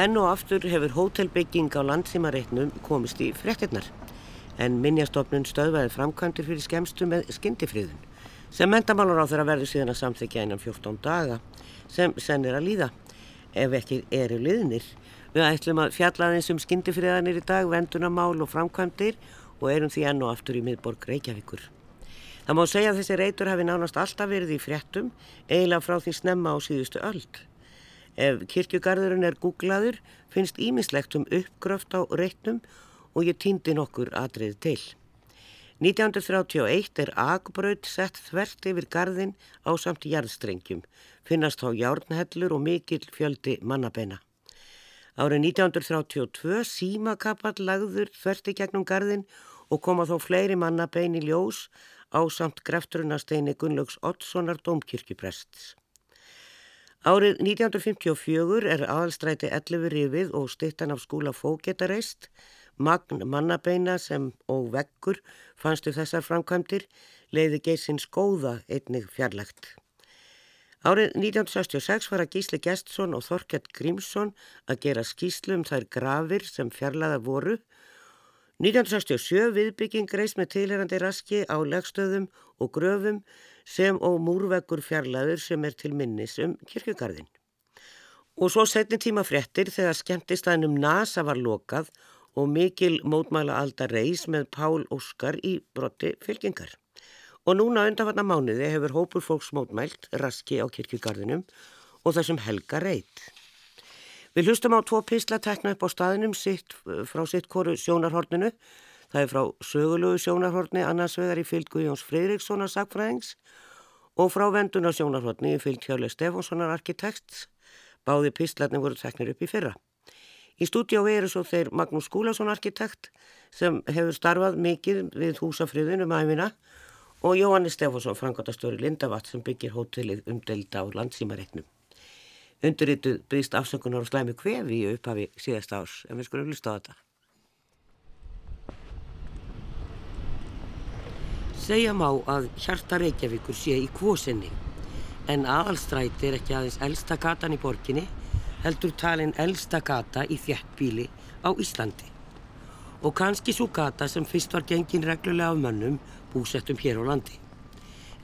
Enn og aftur hefur hótelbygging á landsímareitnum komist í frettinnar en minnjastofnun stöðvæði framkvæmdir fyrir skemstu með skyndifriðun sem mentamálur á þeirra verður síðan að samþykja einan 14 daga sem senn er að líða ef ekki eru liðnir. Við ætlum að fjalla aðeins um skyndifriðanir í dag, vendunamál og framkvæmdir og erum því enn og aftur í miðborg Reykjavíkur. Það má segja að þessi reytur hafi nánast alltaf verið í fréttum eiginlega frá því snemma á síðustu öld. Ef kirkjugarðurinn er googlaður finnst ímislegt um uppgröft á reitnum og ég týndi nokkur atrið til. 1931 er agbraut sett þvert yfir garðin á samt jarðstrengjum, finnast þá járnhellur og mikill fjöldi mannabeina. Árið 1932 símakapall lagður þvert í gegnum garðin og koma þó fleiri mannabein í ljós á samt grefturunasteini Gunnlaugs Oddssonar domkirkjuprests. Árið 1954 er aðalstræti 11 rifið og stittan af skúla fógetareist, magn mannabeina sem og veggur fannstu þessar framkvæmdir, leiði geysins góða einnig fjarlægt. Árið 1966 var að Gísli Gjestsson og Þorkjart Grímsson að gera skýslu um þær grafir sem fjarlæða voru. 1967 viðbygging reist með tilherandi raski á legstöðum og gröfum sem og múrveggur fjarlæður sem er til minnis um kirkjugarðin. Og svo setni tíma fréttir þegar skemmtistæðnum NASA var lokað og mikil mótmæla aldar reys með Pál Óskar í brotti fylkingar. Og núna undanvarna mánuði hefur hópur fólks mótmælt raski á kirkjugarðinum og þessum helga reyt. Við hlustum á tvo písla tekna upp á staðinum sitt, frá sitt koru sjónarhorninu. Það er frá sögulegu sjónarhorni annars vegar í fylgu Jóns Freirikssonar sagfræðings og frá venduna sjónarhóttni í fylg Hjörle Stefánssonar arkitekts. Báði píslarni voru teknir upp í fyrra. Í stúdíu eru svo þeir Magnús Skúlason arkitekt sem hefur starfað mikið við húsafriðun um æfina og Jóhannes Stefánsson, frangatastöru Lindavatt sem byggir hótelið umdelda á landsýmareitnum. Undurrituð brýst afsökunar og slæmi kvefi í upphafi síðast árs en við skulum hlusta á þetta. Segja má að hjarta Reykjavíkur sé í kvosinni en aðalstræti er ekki aðeins elsta gatan í borginni heldur talin elsta gata í þjættbíli á Íslandi. Og kannski svo gata sem fyrst var gengin reglulega af mönnum búsettum hér á landi.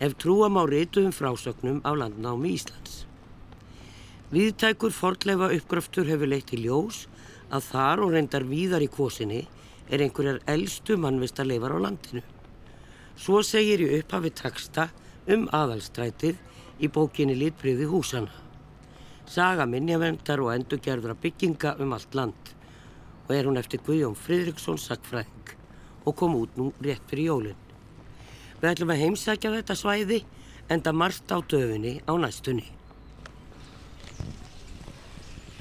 Ef trúa má reytuðum frásögnum á landnámi Íslands. Viðtækur fordleifa uppgröftur hefur leitt í ljós að þar og reyndar víðar í kvosinni er einhverjar eldstu mannvista leifar á landinu. Svo segir í upphafi taksta um aðalstrætið í bókinni Litbriði húsana. Saga minnjavendar og endurgerðra bygginga um allt land og er hún eftir Guðjón Fridriksson sagfræðing og kom út nú rétt fyrir jólinn. Við ætlum að heimsækja þetta svæði enda margt á döfinni á næstunni.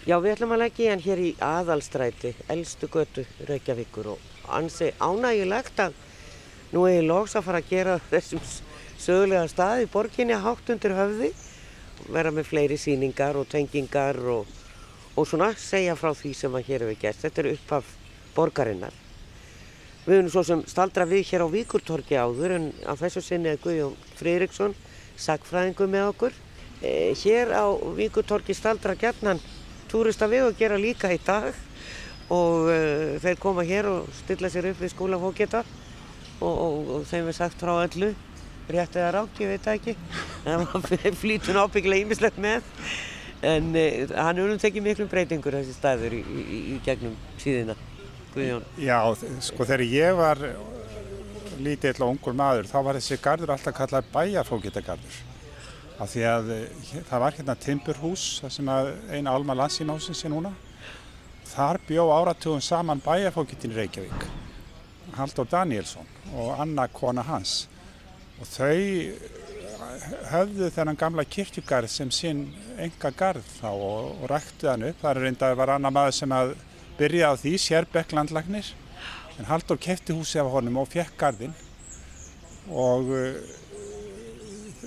Já, við ætlum að leggja hérna hér í aðalstræti, eldstu götu Reykjavíkur og ansi ánægilegt að Nú er ég loks að fara að gera þessum sögulega stað í borginni hátt undir höfði, vera með fleiri síningar og tengingar og, og svona segja frá því sem að hér hefur gert. Þetta er upphaf borgarinnar. Við erum svo sem staldra við hér á Víkurtorki áður en á þessu sinni er Guðjón Frýriksson, sagfræðingu með okkur. E, hér á Víkurtorki staldra gerðnan túrista við og gera líka í dag og e, þeir koma hér og stilla sér upp við skólafókjeta og, og, og þeim er sagt frá öllu rétt eða rátt, ég veit ekki. Það flýtur nábygglega ímislegt með. En eh, hann er um tekið miklu breytingur þessi staður í, í, í gegnum síðina Guðjón. Já, sko þegar ég var lítill og ungur maður þá var þessi gardur alltaf kallað bæjarfókitagardur af því að eh, það var hérna timburhús það sem eina álma landsýmásin sé núna. Þar bjó áratugum saman bæjarfókitin Reykjavík Haldur Danielsson og Anna kona hans og þau höfðu þennan gamla kirkjugarð sem sín enga garð þá og, og ræktu hann upp. Það er reynda að var annar maður sem að byrja á því, Sérbekk landlagnir en Haldur kefti húsi af honum og fekk garðinn og uh,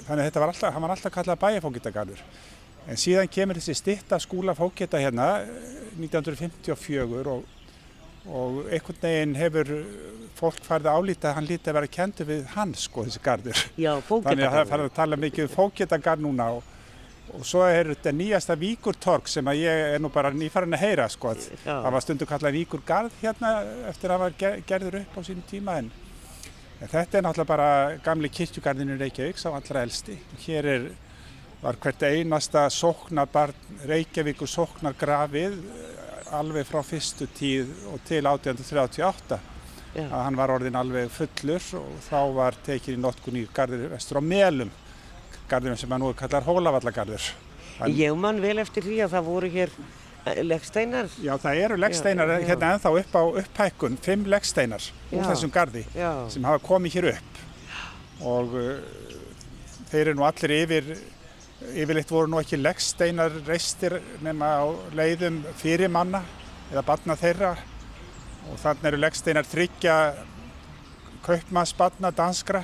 þannig að þetta var alltaf, hann var alltaf kallað bæjarfókitagarður. En síðan kemur þessi stitta skúla fókita hérna 1954 eh, og og einhvern veginn hefur fólk farið að álíta að hann líti að vera kentu við hans sko þessi gardur. Já, fóketagarður. Þannig að það farið að tala mikið um fóketagarð núna og, og svo er þetta nýjasta Víkurtorg sem að ég er nú bara nýfarinn að heyra sko. Já. Það var stundu kallað Víkurgarð hérna eftir að það var ger- gerður upp á sínum tíma en, en þetta er náttúrulega bara gamli kirkjugarðinu Reykjavík sá allra elsti. Hér er, var hvert einasta sóknarbarn Reykjavíkur sóknar grafið eh, alveg frá fyrstu tíð og til 1838 Já. að hann var orðin alveg fullur og þá var tekin í notkun í garður vestur á Melum, garðurum sem að nú kallar Hólavallagarður. Hann- Ég man vel eftir því að það voru hér eh, leggsteinar. Já, það eru leggsteinar Já, já. hérna ennþá upp á upphækkun, fimm leggsteinar úr þessum garði Já, sem hafa komið hér upp og uh, þeir eru nú allir yfir, yfirleitt voru nú ekki leggsteinar reistir nema á leiðum fyrir manna eða barna þeirra og þannig eru leggsteinar þryggja kaupmannsbarna danskra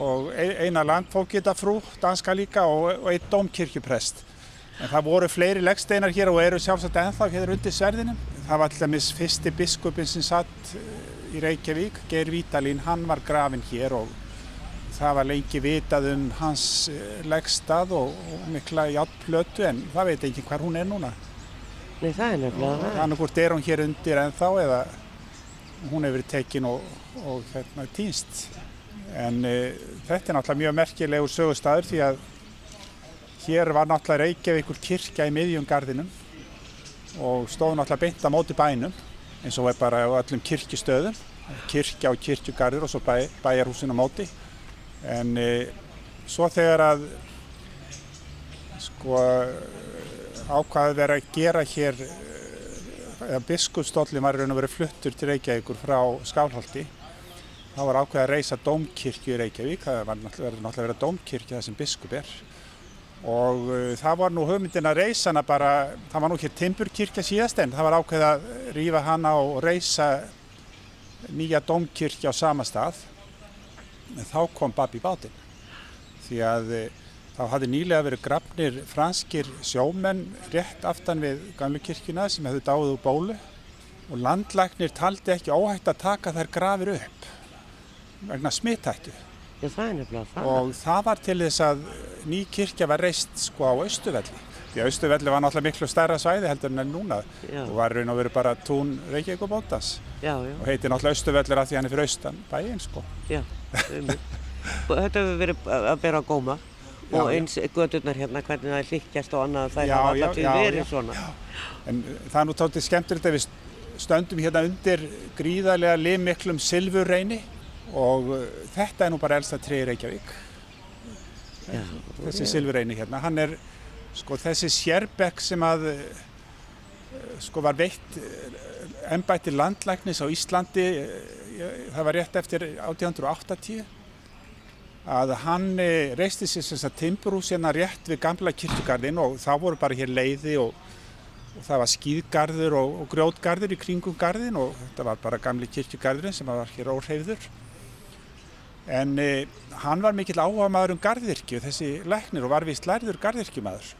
og eina landfókitafrú danska líka og, einn dómkirkjuprest. En það voru fleiri leggsteinar hér og eru sjálfsagt ennþá hér undir sverðinum. Það var til dæmis fyrsti biskupin sem satt eh, í Reykjavík, Geir Vítalín, hann var grafin hér og það var lengi vitað um hans eh, leggstað og, og mikla játplötu en það veit ekki hvar hún er núna. nei það er nefnilega það. Annarkvort er hún hér undir ennþá eða hún hefur verið tekin og, og hérna, týnst. En uh, þetta er náttúrulega mjög merkilegur sögustæður því að hér var náttúrulega Reykjavíkur kirkja í miðjum gardinum og stóð náttúrulega beint á móti bænum eins og er bara á öllum kirkjustöðum, kirkja og kirkjugarður og svo bæ, bæjarhúsin á móti. En uh, svo þegar að sko ákvaði verið að gera hér eða biskupstóllin var raun og verið fluttur til Reykjavíkur frá Skálholti þá var ákveðið að reysa dómkirkju í Reykjavík það var náttúrulega að vera dómkirkju það sem biskup er. Og uh, það var nú hugmyndin að reysa hana bara það var nú hér timburkirkja síðast en það var ákveðið að rífa hana og reysa nýja dómkirkja á sama stað en þá kom Babi bátinn. Því að uh, þá hafði nýlega verið grafnir franskir sjómenn rétt aftan við gamlu kirkjuna sem hefðu dáið úr bólu og landlæknir taldi ekki óhætt að taka þær grafir upp vegna smittættu og það var til þess að ný kirkja var reist sko á Austuvelli því að Austuvelli var náttúrulega miklu stærra svæði heldur en er núna Já, og var raun og verið bara tún Reykjavík og Bóndas já, já, og heiti náttúrulega Austuvellir að því hann er fyrir austan bæinn sko. Já. Þetta hefur verið að bera á góma og eins gödurnar hérna, hvernig það er líkjast og annað, það já, alltaf til já, verið svona. En uh, það er nú tóttið skemmtilegt að við stöndum hérna undir gríðarlega limmiklum silfurreini og uh, þetta er nú bara elsta í Reykjavík. Já, Þessi silfurreini hérna, hann er sko þessi sérbekk sem að uh, sko var veitt ennbætti landlæknis á Íslandi, uh, það var rétt eftir 1880 að hann eh, reisti sér sem sagt timburhús hérna rétt við gamla kirkjugarðin og þá voru bara hér leiði og, og það var skýðgarður og, og grjótgarður í kringum garðin og þetta var bara gamli kirkjugarðurinn sem var hér óhreyfður. En eh, hann var mikill áhuga maður um garðirkju, þessi læknir og var vist lærður garðirkjumadur.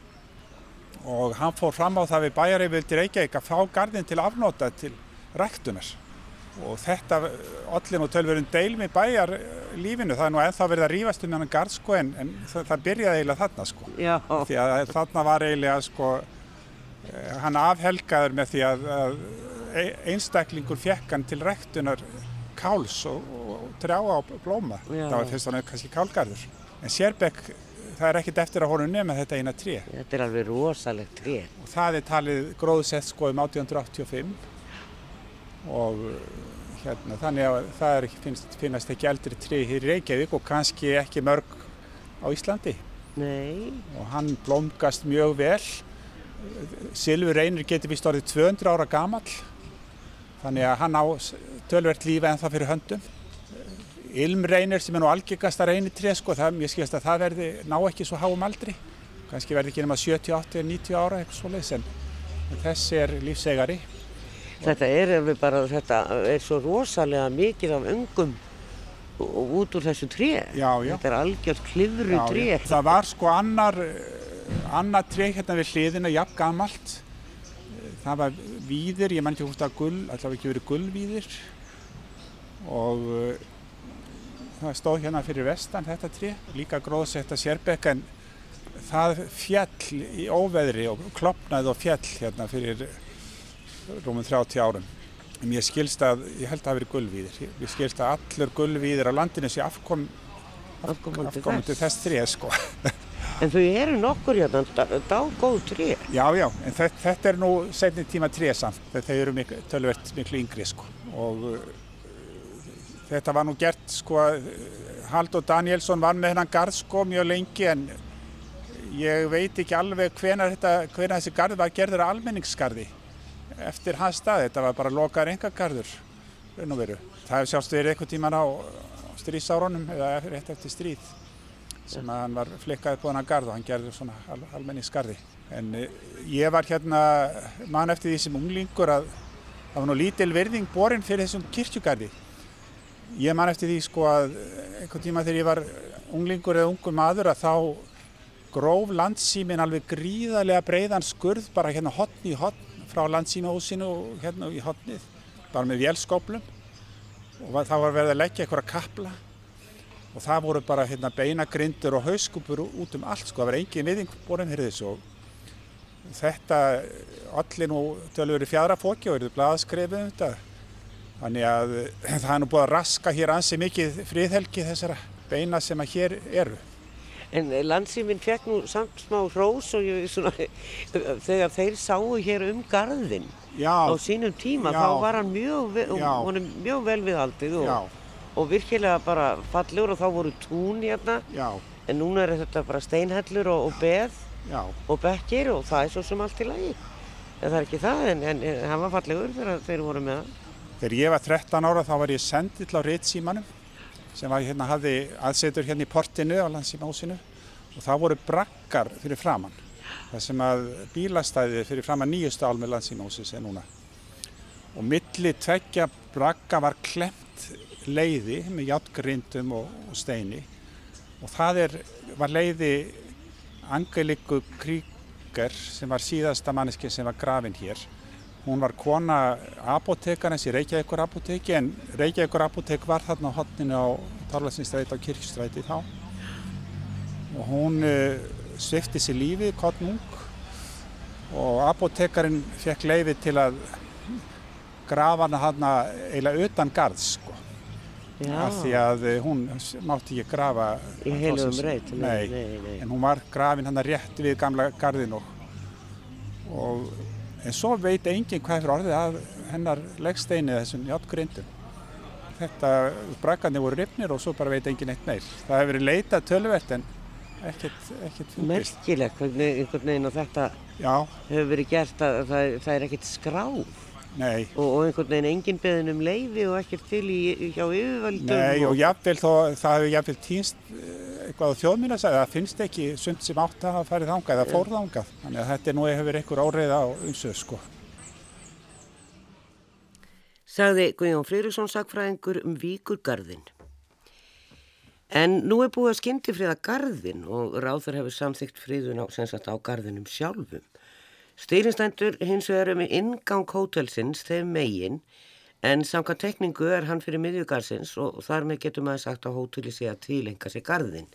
Og hann fór fram á það við bæjareyfildi Reykjavík að fá garðin til afnóta til ræktunar. Og þetta allir nú tölverun deilum í bæjar lífinu, það er nú ennþá verið að rífast um hann garð sko en, en það, það byrjaði eiginlega þarna sko. Já, Því að þarna var eiginlega sko, eh, hann afhelgaður með því að, að e- einstaklingur fekk hann til ræktunar káls og, og trjáa og blóma. Já. Það var fyrst og nefnir kannski kálgarður. En Sérbekk, það er ekkert eftir að honum nema þetta eina tré. þetta er alveg rosalegt tré. Og það er talið gróðsett sko um 1885 og uh, hérna, þannig að það er, finnst, finnast ekki eldri tré hér í Reykjavík og kannski ekki mörg á Íslandi. Nei, og hann blómgast mjög vel. Silfur reynir getur vist orðið 200 ára gamall þannig að hann á tölvert lífi en það fyrir höndum. Ilmreynir sem er nú algengasta reynitré sko, það, ég skilast að það verði ná ekki svo háum aldri. Kannski verði ekki nema 70, 80, 90 ára eitthvað svoleiðis en en þessi er lífsegari. þetta er alveg bara, þetta er svo rosalega mikið af ungum og út úr þessu tré. Já, já. Þetta er algjört klifru Já, tré. Það var sko annar, eh, annar tré hérna við hliðina, jafn gamalt. Það var víðir, ég man ekki hvort að gull, allavega ekki verið gullvíðir. Og uh, það stóð hérna fyrir vestan þetta tré, líka gróðsetta sérbekk en það fjall í óveðri og klopnaði og fjall hérna fyrir rúmum 30 árum. Mér skilst að, ég held að það verið gulvíðir, mér skilst að allur gulvíðir á landinu sé afkom, Afkomandi afkomandi þess. þess þrið sko. En þau eru nokkur hérna, dágóð tré. Já, já, en þetta, þetta er nú setni tíma tré samt, þeir eru miklu, tölvert miklu yngri sko og þetta var nú gert sko, Haldur Danielsson var með hennan garð sko mjög lengi en ég veit ekki alveg hvenar þessi garð var gerður að almenningsgarði eftir hans stað, þetta var bara lokaður engagarður, raun og veru. Það hefur sjálfst verið eitthvað tíman á, á stríðsárunum eða rétt eftir stríð sem að hann var flikkaði på hennar garð og hann gerði svona al, almenningsgarði. En uh, ég var hérna mann eftir því sem unglingur að það var nú lítil virðing borin fyrir þessum kirkjugarði. Ég man eftir því sko að einhvern tíma þegar ég var unglingur eða ungur maður að þá gróf landsýmin alveg gríðarlega breiðan skurð bara hérna hotn í hotn frá landsýmahúsinu og hérna í hotnið bara með vélskóplum og þá var verið að leggja einhverja kapla og það voru bara hérna beinagrindur og hauskúpur út um allt sko, það var engin viðing borin fyrir þessu og þetta allir nú tölur fjara fóki og eru blaðskrefið um þetta þannig að það er nú búið að raska hér ansi mikið friðhelgi þessara beina sem að hér eru. En landsýminn fekk nú samt smá hrós og ég, svona, þegar þeir sáu hér um garðin Já, á sínum tíma, Já. þá var hann mjög, ve- honum mjög vel við haldið og, og virkilega bara fallegur og þá voru tún hérna, já, en núna er þetta bara steinhellur og, og beð já, og bekkir og það er svo sem allt í lagi. En það er ekki það, en, en, en hann var fallegur þegar þeir voru með það. Þegar ég var 13 ára þá var ég sendill á Ritsímanum sem var, hérna, hafði aðsetur hérna í portinu á landsímahúsinu og það voru brakkar fyrir framann. Það sem að bílastæði fyrir framann nýjustu álmi landsímahúsis er núna. Og milli tveggja brakka var klemt leiði með játgrindum og, og steini og það er, var leiði Angeliku Kríker sem var síðasta manneski sem var grafin hér. Hún var kona apotekarins í Reykjavíkur apoteki en Reykjavíkur apotek var þarna á hotninu á Tarlasinstræti á Kirkstræti þá. Og hún uh, svifti sér lífið kottnung og apotekarinn fekk leiði til að grafa hana hana eiginlega utan garðs sko. Af því að uh, hún mátti ekki grafa Í heilugum reit, nei, nei, nei, en hún var grafin hann rétt við gamla garðin og, og en svo veit enginn hvað hefur orðið af hennar leggsteini þessum játgrindum þetta brakkarnir voru rifnir og svo bara veit enginn eitt meir. Það hefur verið leitað tölvert en ekkert, ekkert fundist. Merkilegt einhvern veginn að þetta já, hefur verið gert að það, það er ekkert skráð nei og, og einhvern veginn engin beðin um leiði og ekkert til í, hjá yfirvöldum Nei og jafnvel þó það hefur jafnvel týnst eh, eitthvað á þjóðmýna það finnst ekki sund sem átt að hafa farið þangað eða fór þangað þannig að þetta er nú hefur einhver áreiða á umsöð sko sagði Guðjón Friðriksson sagfræðingur um Víkurgarðin. En nú er búið að skyndifriða garðin og ráður hefur samþygt friðun á, á garðinum sjálfum. Stýrinstendur hins vegar um ingang hótelsins þeim megin en samkvæmt tekningu er hann fyrir miðjugarsins og þar með getur maður sagt að hóteli sé að tilenga sig garðin.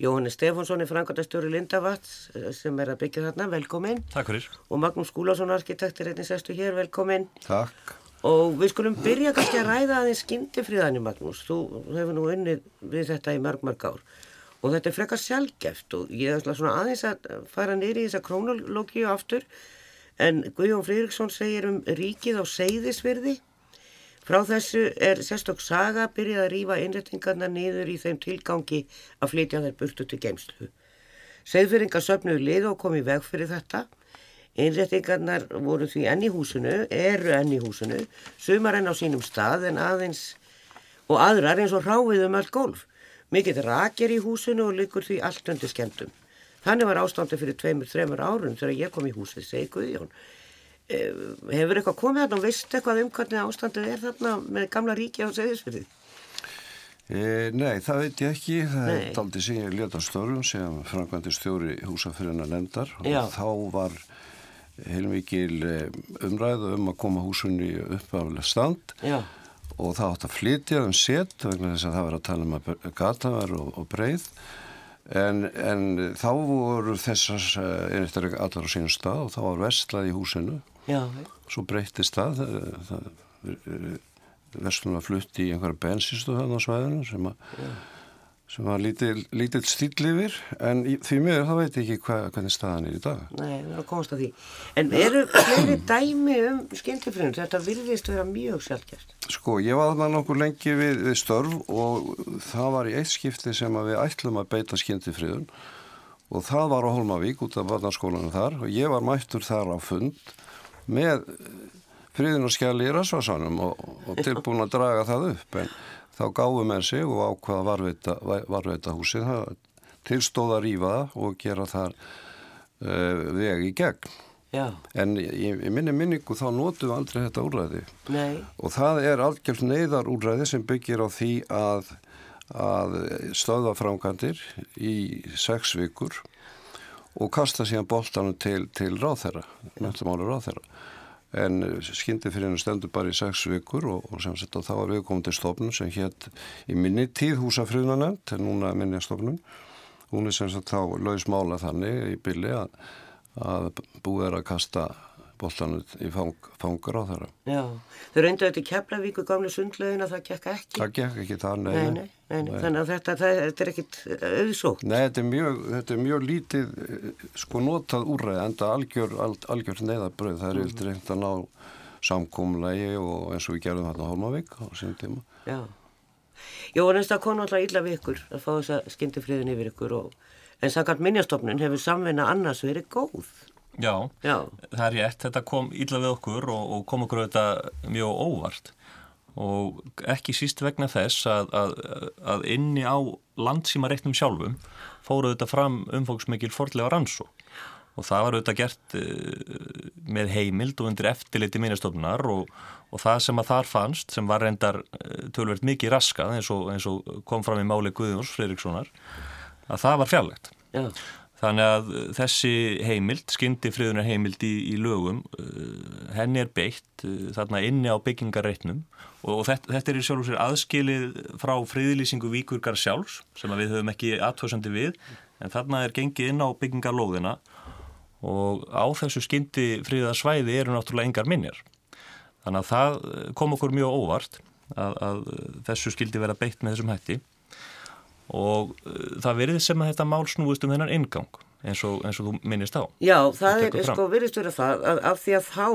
Jóhannes Stefánsson er frangatastjóri Lindavats sem er að byggja þarna, velkomin. Takk fyrir. Og Magnús Skúlason arkitektir einnig sestu hér, velkomin. Takk. Og við skulum byrja kannski að ræða aðeins skyndifriðanir Magnús. Þú hefur nú unnið við þetta í mörg mörg ár. Og þetta er frekar sjálfgeft og ég ætla svona aðeins að fara nýri í þessa krónológíu aftur. En Guðjón Friðriksson segir um ríkið á seyðisvirði. Frá þessu er sérstokk saga byrjað að rýfa innrettingarna niður í þeim tilgangi að flytja þær burtu til geimslu. Seyðfyrringar söfnuðu lið og kom í veg fyrir þetta. Innrettingarnar voru því enn í húsinu, eru enn í húsinu, sumar enn á sínum stað en aðeins og aðrar eins og ráfið um allt golf. Mikið rakir í húsinu og likur því allt undir skemmtum. Þannig var ástandi fyrir tveimur, þreimur árum þegar ég kom í húsið, segi Guðjón. Eh, Hefur eitthvað komið þarna og veist eitthvað um hvernig ástandið er þarna með gamla ríki á segðisfyrði? E, nei, það veit ég ekki. Það Nei. er daldi sem ég leta störfum sem framkvæmdi stjóri húsafyrirna lendar Já. og þá var heilmikil eh, umræðu um að koma húsunni upp af stand Já, og það átt að flytja um set vegna þess að það var að tala um að gata var og, og breið En, en þá voru þessar einhverjar allar á sínum stað og þá var vestlað í húsinu. Já. Svo breytist það, það, það vestluna flutti í einhverja bensinstu þannig á svæðinu sem að sem var lítill lítil stíl yfir en því miður þá veit ég ekki hva, hvernig staðan er í dag. Nei, það er að komast að því. En eru fleiri dæmi um skildifrinn? Þetta virðist vera mjög sjálfgjast. Sko, ég var þarna nokkur lengi við, við störf og það var í eitt skipti sem við ætlum að beita skildifriðun og það var á Holmavík út af barnaskólanum þar og ég var mættur þar á fund með friðun og skjali í rasvarsanum og, og tilbúin að draga það upp en þá gáðum með sig og ákvaða varveita, varveita húsið tilstóða að rýfa það og gera þar uh, veg í gegn. Já. En í, í minni minningu þá notum við aldrei þetta úræði Nei. og það er algjörð neyðar úræði sem byggir á því að, að stöða framkantir í sex vikur og kasta síðan boltanum til, til ráþæra, menntumáli ráþæra en skyndi fyrir hennu stendur bara í sex vikur og, og sem sett að það var viðkomandi stofnun sem hétt í minni tíð húsafriðunanend, núna minnjastofnun hún er sem sagt þá lausmála þannig í bylli að, að búið er að kasta boltanum í fang, fangur á þeirra. Já, þau reyndu þetta í Keflavíku gamle sundlegin að það gekk ekki. Það gekk ekki það, nei. Nei, nei, nei, nei. þannig að þetta, það, þetta er ekkit auðsókt. Nei, þetta er mjög, þetta er mjög lítið sko notað úræði en það algjör, algjör neyðabröð, það er vildi mm. reynd að ná samkómulegi og eins og við gerðum hérna Holmavík á sín tíma. Já, Jó, en þess að konu alltaf illa við ykkur að fá þessa skyndifriðin yfir ykkur og en samkvæmt minnjastofnun hefur samvinna annars verið góð. Já, Já, það er rétt, þetta kom illa við okkur og, og kom okkur þetta mjög óvart og ekki síst vegna þess að, að, að inni á landsímareiknum sjálfum fóruð þetta fram umfóksmikil fordlega rannsó og það var auðvitað gert uh, með heimild og undir eftirliti minnastofnunar og, og það sem að þar fannst sem var reyndar uh, tölvert mikið raskað eins og, eins og kom fram í máli Guðjóns Fredrikssonar að það var fjarlægt. já, Þannig að þessi heimild, skyndi friðunar heimild í, í lögum, uh, henni er beitt uh, þarna inni á byggingarreitnum. Og, og þetta, þetta er í sjálf og sér aðskilið frá friðlýsingu víkurgar sjálfs sem við höfum ekki aðtöðsandi við. En þarna er gengið inn á byggingarlóðina. Og á þessu skyndi friðarsvæði eru náttúrulega engar minjar. Þannig að það kom okkur mjög óvart að, að þessu skildi vera beitt með þessum hætti og uh, það verið sem að þetta mál snúist um þennan ingang eins og, eins og þú minnist á. já það er, sko, virðist vera það að, af því að þá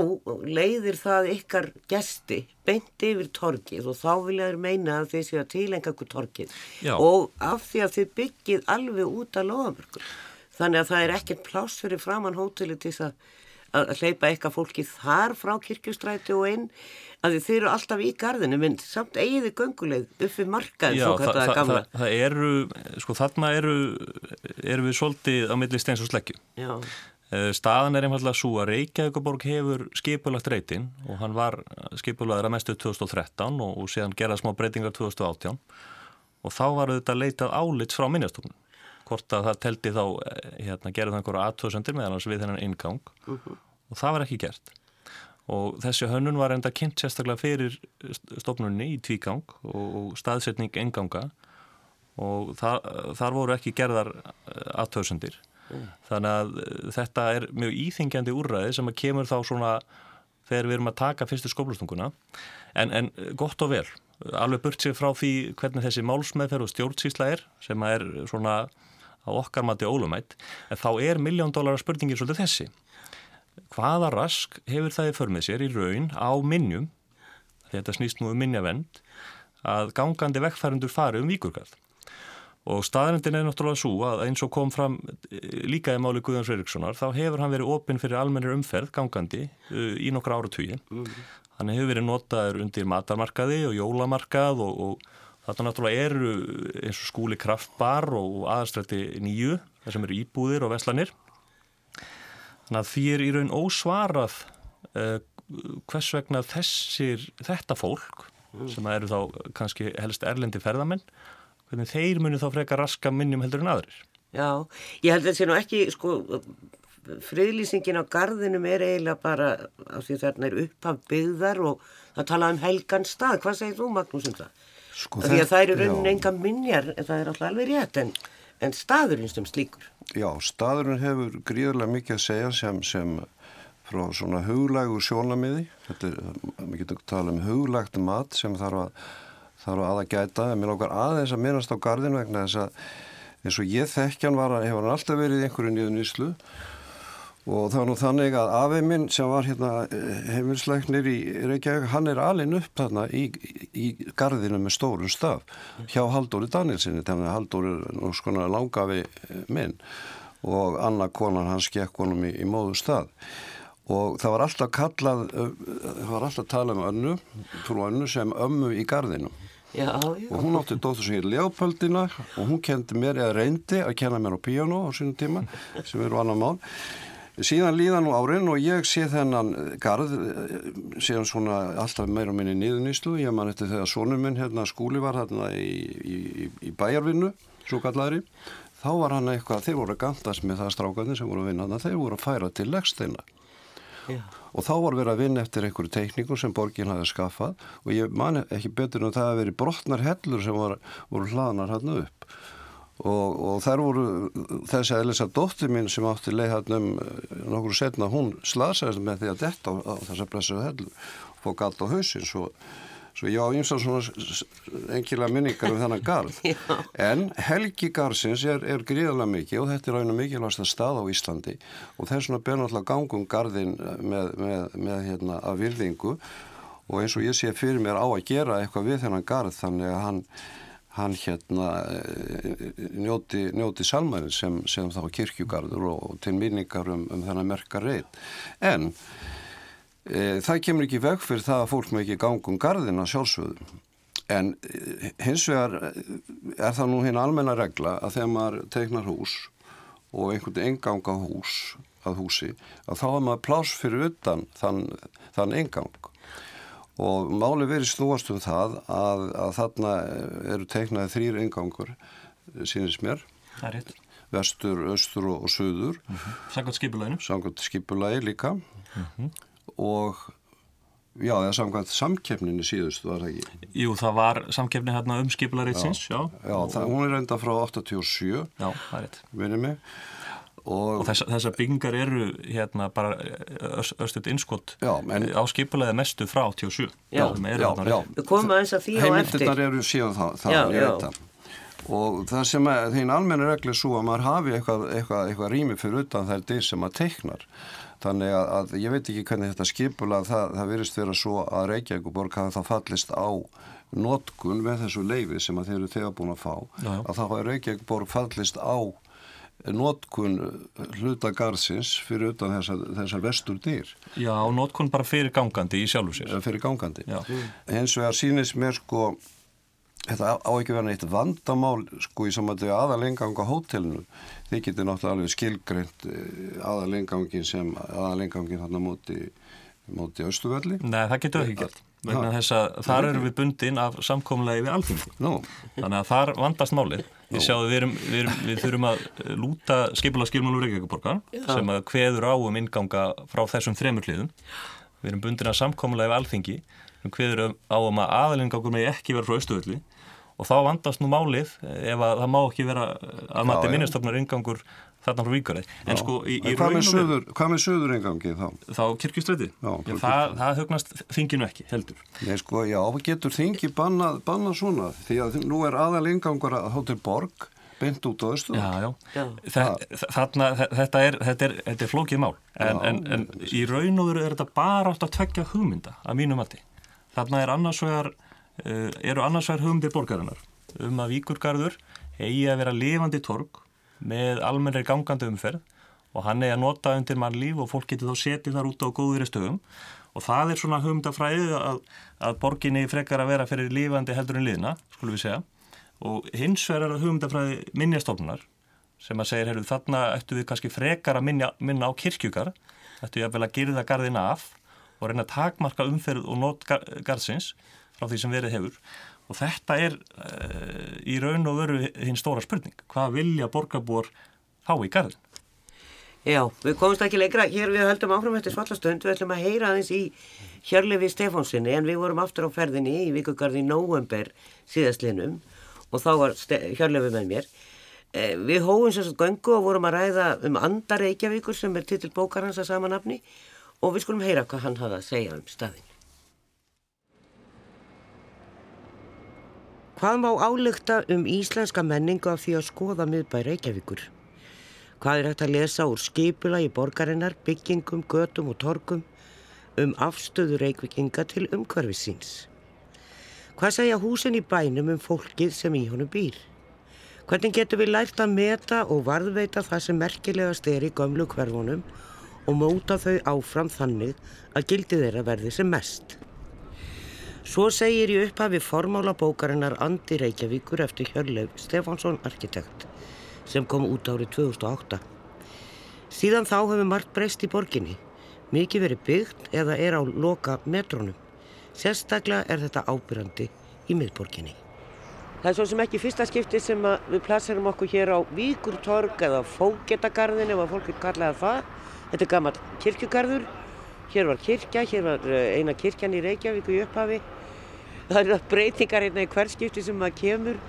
leiðir það ykkar gesti beint yfir torkið og þá vilja þeir meina að þið séu að tilenga ykkur torkið Já. og af því að þið byggið alveg út af loðamörkur. Þannig að það er ekkert pláss fyrir framann hóteli til þess að að hleypa eitthvað fólki þar frá kirkjustræti og inn að þið eru alltaf í gardinu menn samt eigiði gönguleið uppi markaðin Já, svo það, kallar það, gamla. það, það eru, sko þarna eru, eru við svolítið á milli steins og sleggju. Já, Eh, Staðan er einfallega svo að Reykjavíkuborg hefur skipulagt reytin og hann var skipulaður að mestu 2013 og, og síðan gerða smá breytingar 2018 og þá var þetta leitað álits frá minnjastofnun hvort að það teldi þá eh, hérna, gerða það einhverja aðtöðsendir meðan við þennan inngang. Og það var ekki gert. Og þessi hönnun var enda kynnt sérstaklega fyrir stofnunni í tvígang og, staðsetning innganga. Og þar, þar voru ekki gerðar aðtöðsendir þannig að eh, þetta er mjög íþingjandi úrræði sem að kemur þá svona þegar við erum að taka fyrstu skóplustunguna en, en gott og vel. Alveg burt sér frá því hvernig þessi málsmeðferð og stjórnsýsla er sem að er svona á okkar mati ólumætt en þá er miljón dólarar spurningir svolítið þessi. Hvaða rask hefur það í förmið sér í raun á minnjum þetta snýst nú um minnjavend að gangandi vekkfærindur fari um víkurgarð? Og staðrendin er náttúrulega svo að eins og kom fram eh, líka í máli Guðjóns Erikssonar þá hefur hann verið opinn fyrir almennir umferð gangandi uh, í nokkra ára tugi hann hefur verið notaður undir matarmarkaði og jólamarkað og, og þetta náttúrulega eru eins og skúli kraftbar og aðastrætti nýju þar sem eru íbúðir og veslanir þannig að því er í raun ósvarað uh, hvers vegna þessir þetta fólk sem eru þá kannski helst erlendi ferðamenn hvernig þeir munu þá frekar raska minnjum heldur en aðrir. já, ég held að þetta sé nú ekki sko friðlýsingin á gardinum er eiginlega bara af því þarna er upphaf byggðar og það tala um helgan stað hvað segir þú Magnús um það? Sko, því að það eru raunin enga minjar en það er alltaf alveg rétt en en staðurinn sem slíkur. Já, staðurinn hefur gríðarlega mikið að segja sem, sem frá svona huglægu sjónamiði. Þetta er, við getum talað um huglægt mat sem þarf að, þarf að að gæta. En mér lókar aðeins að minnast á gardin vegna þess að eins og ég þekkjan var, hefur hann alltaf verið einhverju nýðu nýslu og það var nú þannig að afið minn sem var hérna heimilsleiknir í Reykjavík, hann er alin upp þarna í, í gardinu með stórun staf hjá Haldóri Danielsinni, þannig að Haldóri er nú skona langafi minn. Og Anna konan hans gekk honum í, í móðu stað og það var alltaf kallað, það var alltaf talað um önnu, frú önnu sem ömmu í gardinu Já, já. og hún átti dóttur sem hér Leopoldina og hún kendi mér, eða reyndi að kenna mér á piano á sínum tíma sem eru annar mál síðan líða nú árin og ég sé þennan garð síðan svona alltaf meira minni nýðuníslu ég man eftir þegar sonum minn hérna skúli var hérna í, í, í bæjarvinnu svo kallari þá var hann eitthvað, þeir voru gandast með það strákarnir sem voru að vinna, þeir voru að færa til leggsteina Já. og þá var verið að vinna eftir einhverju teikningu sem borgin hafi skaffað. Og ég man ekki betur en það að veri brotnar hellur sem voru, voru hlaðnar hann upp og, og þær voru þessi Elisa dóttir mín sem átti leið hann um nokkur setna hún slasaðist með því að detta á, á þessa blessu hellu. Og galt á hausin svo, svo ég á einstaklega svona engilega minningar um þennan garð. En helgi garðsins er, er gríðarlega mikið og þetta er raunum mikilvægast að stað á Íslandi. Og þess vegna ber náttúrulega gangum garðin með, með, með hérna að virðingu. Og eins og ég sé fyrir mér á að gera eitthvað við þennan garð þannig að hann hann hérna njóti, njóti salmæri sem, sem þá kirkjugarður og, til minningar um, um þennan merka reyð en e, það kemur ekki veg fyrir það að fólk með ekki gangum garðina sjálfsögðum en e, hins vegar er það nú hinn almenna regla að þegar maður teiknar hús og einhvern enganga hús að húsi að þá er maður plás fyrir utan þann, þann engang og máli verið snúast um það að, að þarna eru teiknaði þrýr engangur sínist mér Það er rétt. vestur, östur og, og söður Mm -hmm. Samkvæmt skipulaginu. samkvæmt skipulagi líka og já, eða samkvæmt samkeppninu síðust var það ekki Jú, það var samkefni hérna um skipulareinsins, já. já, það, hún er enda frá 87 Já, það er rétt. minni mig og, Og þess, þessar byggingar eru hérna bara östuðt innskott Já, en- á skipulaði mestu frá 87. Já. já, þarna já. Við komum aðeins að því á eftir. heimildirnar eru síðan það, það Já, ég veit það. og það sem að þeim almenna regli er svo að maður hafi eitthvað, eitthvað, eitthvað rými fyrir utan þær dyr sem maður teiknar þannig að, að ég veit ekki hvernig þetta skipula það, það virðist vera svo að Reykjavíkuborg hafa það fallist á notkun með þessu leifi sem að þeir eru þegar búin að fá Já, já. að þá hafa Reykjavíkuborg fallist á notkun hluta garðsins fyrir utan þessar, þessar vestur dyr Já, notkun bara fyrir gangandi í sjálfu sér. eða fyrir gangandi Já. hins vegar sýnist mér sko þetta á ekki verið neitt vandamál sko í samvættu aðalengang á hótelinu þið getur náttúrulega alveg skilgreint aðalengangin sem aðalengangin hann á móti móti Östuvelli Nei, það getur ekki gert. Vegna þess að þar eru við bundin af samkomulegi við alþingi. Nú, Þannig að þar vandast málið. Við sjáum við, erum, við, erum, við þurfum að lúta skipula skilmálur Reykjavíkuborgar sem að kveður á um inganga frá þessum þremur hliðum. Við erum bundin af samkomulegi við alþingi sem kveður á um að aðalingangur megi ekki vera frá Östuvelli og þá vandast nú málið ef að það má ekki vera að mati minnistofnar ingangur þarna frá Víkaræð. En sko í, í en hvað með raun og veru- söður, hvað með söður engangi þá? þá kirkjustræti. Já, Já, frá það, það hugnast þinginu ekki heldur. Nei sko, já, getur þingi bannað banna svona því að nú er aðalengangur að hótel Borg beint út á Östuvelli Já, já. Já. Þa- Þarna, þe- þetta er, þetta er, þetta er flókið mál en, Já. en, en í raun og veru er þetta bara átt að tvekja hugmynda að mínu mati. Þarna er annars vegar, uh, eru annars vegar hugmyndir borgarinnar um að Víkurgarður eigi að vera lifandi torg með almennri gangandi umferð og hann eigi að nota undir mann líf og fólk getur þá setið þar út á góðri stöðum. Og það er svona hugmyndafræðið að, að borginni frekar að vera fyrir lifandi heldur en liðna, skulum við segja. Og hins vegar er það hugmyndafræði minjastofnunar sem að segir, heyrðu, þarna ættu við kannski frekar að minna, minna á kirkjugar ættu ég að vel að girða garðina af og reyna að takmarka umferð og nót gar- garðsins frá því sem verið hefur og þetta er uh, í raun og veru hinn stóra spurning hvað vilja borgarbúar fá í garðin? Já, við komumst ekki lengra. Hér við höldum áfram eftir svallastund. Við ætlum að heyra aðeins í Hjörlefi Stefánsinni en við vorum aftur á ferðinni í vikugarði í nóvember síðastlinum og þá var Hjörlefi með mér. Eh, við hóum sérstaklega göngu og vorum að ræða um andar Reykjavíkur sem er titil bókar hans að samanafni og við skulum heyra hvað hann hafa að segja um staðin. Hvað má álugta um íslenska menningu af því að skoða miðbæ Reykjavíkur? Hvað er hægt að lesa úr skipula í borgarinnar, byggingum, götum og torkum um afstöðu Reykjavíkinga til umhverfisins? Hvað segja húsin í bænum um fólkið sem í honum býr? Hvernig getur við lært að meta og varðveita það sem merkilegast er í gömlu hverfunum og móta þau áfram þannig að gildi þeirra verði sem mest. Svo segir í upphafi formála bókarinnar Andi Reykjavíkur eftir Hjörleif Stefánsson arkitekt sem kom út árið 2008. Síðan þá hefur margt breyst í borginni, mikið verið byggt eða er á loka metrónum. Sérstaklega er þetta ábyrrandi í miðborginni. Það er svo sem ekki fyrsta skipti sem við plasserum okkur hér á Víkurtorg eða Fógetagarðin ef að fólk er kallaðið það. Þetta er gammalt kirkjugarður. Hér var kirkja, hér var eh, eina kirkjan í Reykjavík í upphafi. Það eru breytingar hérna í hverskipti sem maður kemur.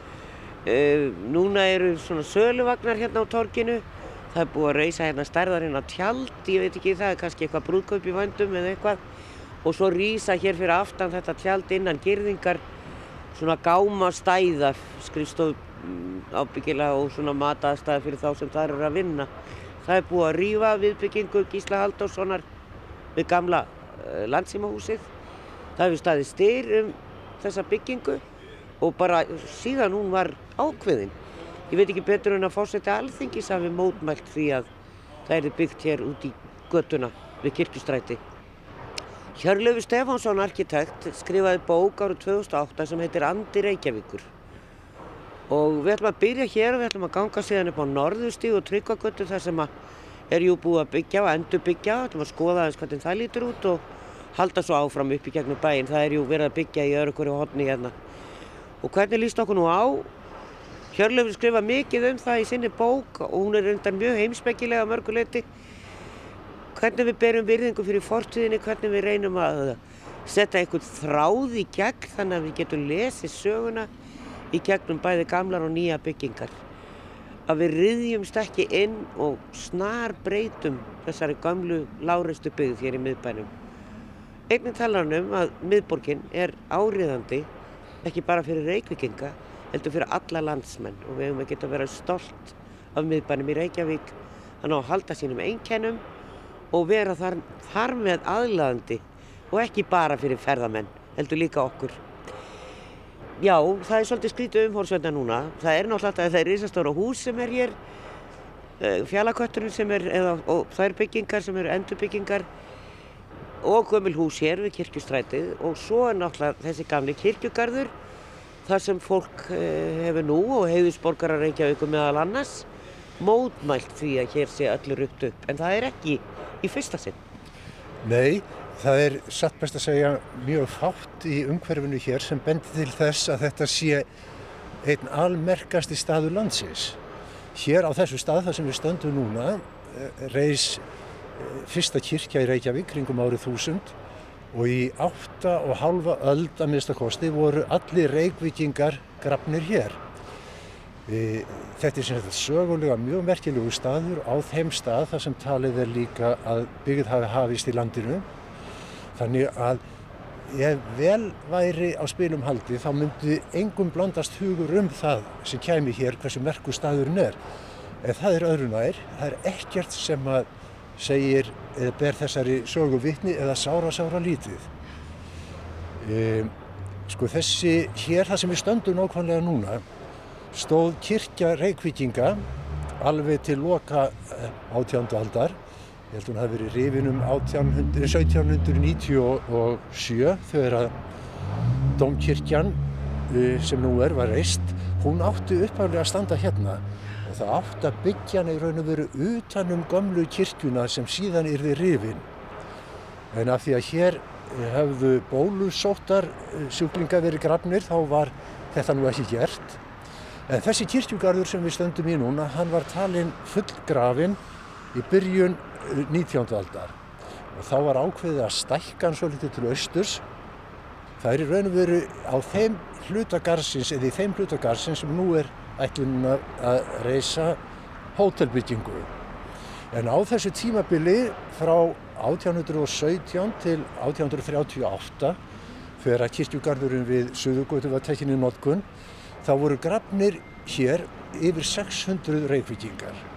Uh, núna eru svona söluvagnar hérna á torginu. Það er búið að reysa hérna stærðarinn á tjald, ég veit ekki það kannski eitthvað brúðkaup í vandum eða eitthvað. Og svo rýsa hér fyrir aftan þetta tjald innan girðingar svona gáma stæða skrifstof mm, ábyggilega og svona mataðstæða fyrir þá sem það eru að vinna. Það er búið að rýfa viðbyggingu Gísla Halldórssonar við gamla uh, landsímahúsið. Það hefur staðið styr um þessa byggingu og bara síðan hún var ákveðin. Ég veit ekki betur en að fórsætti alþingis hafi mótmælt því að það er byggt hér út í göttuna við kirkustræti. Hjörlöfu Stefánsson, arkitekt, skrifaði bók árið 2008 sem heitir Andi Reykjavíkur. Og við ætlum að byrja hér og við ætlum að ganga síðan upp á Norðustíg og Tryggvagötu þar sem er jú búið að byggja og endur byggja. Við ætlum að skoða aðeins hvernig það lítur út og halda svo áfram upp í gegnum bæinn. Það er jú verið að byggja í öðru hverju hodni hérna. Og hvernig líst okkur nú á? Hjörlöfu skrifa mikið um það í sinni bók og hún er undan mjög heimsbyggilega mörguleiti hvernig við berum virðingu fyrir fortíðinni, hvernig við reynum að setja einhvern þráð í gegn þannig að við getum lesið söguna í gegnum bæði gamlar og nýja byggingar. Að við riðjumst ekki inn og snar breytum þessari gamlu láreistu byggð hér í miðbænum. Einnig talar hann um að miðborgin er áriðandi ekki bara fyrir reykvikinga heldur fyrir alla landsmenn og við hefum að geta að vera stolt af miðbænum í Reykjavík þannig að halda sínum einkennum og vera þar, þar með aðlæðandi og ekki bara fyrir ferðamenn, heldur líka okkur. Já, það er svolítið skrítið umhórsveitna núna. Það er náttúrulega að það er risastóra hús sem er hér, eh, fjallakötturinn sem er, eða, og það er byggingar sem eru endurbyggingar og gömul hús hér við kirkjustrætið og svo er náttúrulega þessi gamli kirkjugarður þar sem fólk eh, hefur nú og heiðusborgarar Reykjavík meðal annars mótmælt því að hér sé öllu rutt upp en það er ekki í fyrsta sinn? Nei, það er satt best að segja mjög fátt í umhverfinu hér sem bendir til þess að þetta sé einn almerkasti staður landsins. Hér á þessu stað þar sem við stöndum núna eh, reys eh, fyrsta kirkja í Reykjavík kringum árið þúsund og í átta og halva öld að minnstakosti voru allir reykvikingar grafnir hér. Þetta er sem þetta sögulega mjög merkjulegu staður á þeim stað þar sem talið er líka að byggð hafi hafist í landinu. Þannig að ef vel væri á spilum haldi þá myndi engum blandast hugur um það sem kæmi hér hversu merku staðurinn er. En það er öðru nær, það er ekkert sem að segir eða ber þessari sögu vitni eða sára sára lítið. E, sko þessi hér það sem við stöndum nákvæmlega núna stóð kirkja Reykvíkinga alveg til loka átjándu eh, aldar. Ég held að hún hafi verið rifin um 1797 þegar að domkirkjan eh, sem nú er var reist. Hún átti uppaflega að standa hérna og það átti að byggja hann í raun og veru utanum gamlu kirkjuna sem síðan við rifin. En af því að hér hefðu bólusóttar eh, sjúklinga verið grafnir þá var þetta nú ekki gert En þessi kirkjugarður sem við stöndum í núna, hann var talinn fullgrafinn í byrjun 19. Eh, aldar og þá var ákveðið að stækka hann svo litið til austurs. Það er í raun og veru á þeim hlutagarsins, eða í þeim hlutagarsins sem nú er ætlunum að reysa hótelbyggingu. En á þessu tímabili frá 1817 til 1838 þegar að kirkjugarðurinn við Suðugóti var tekinni í notkun þá voru grafnir hér yfir 600 reykvikingar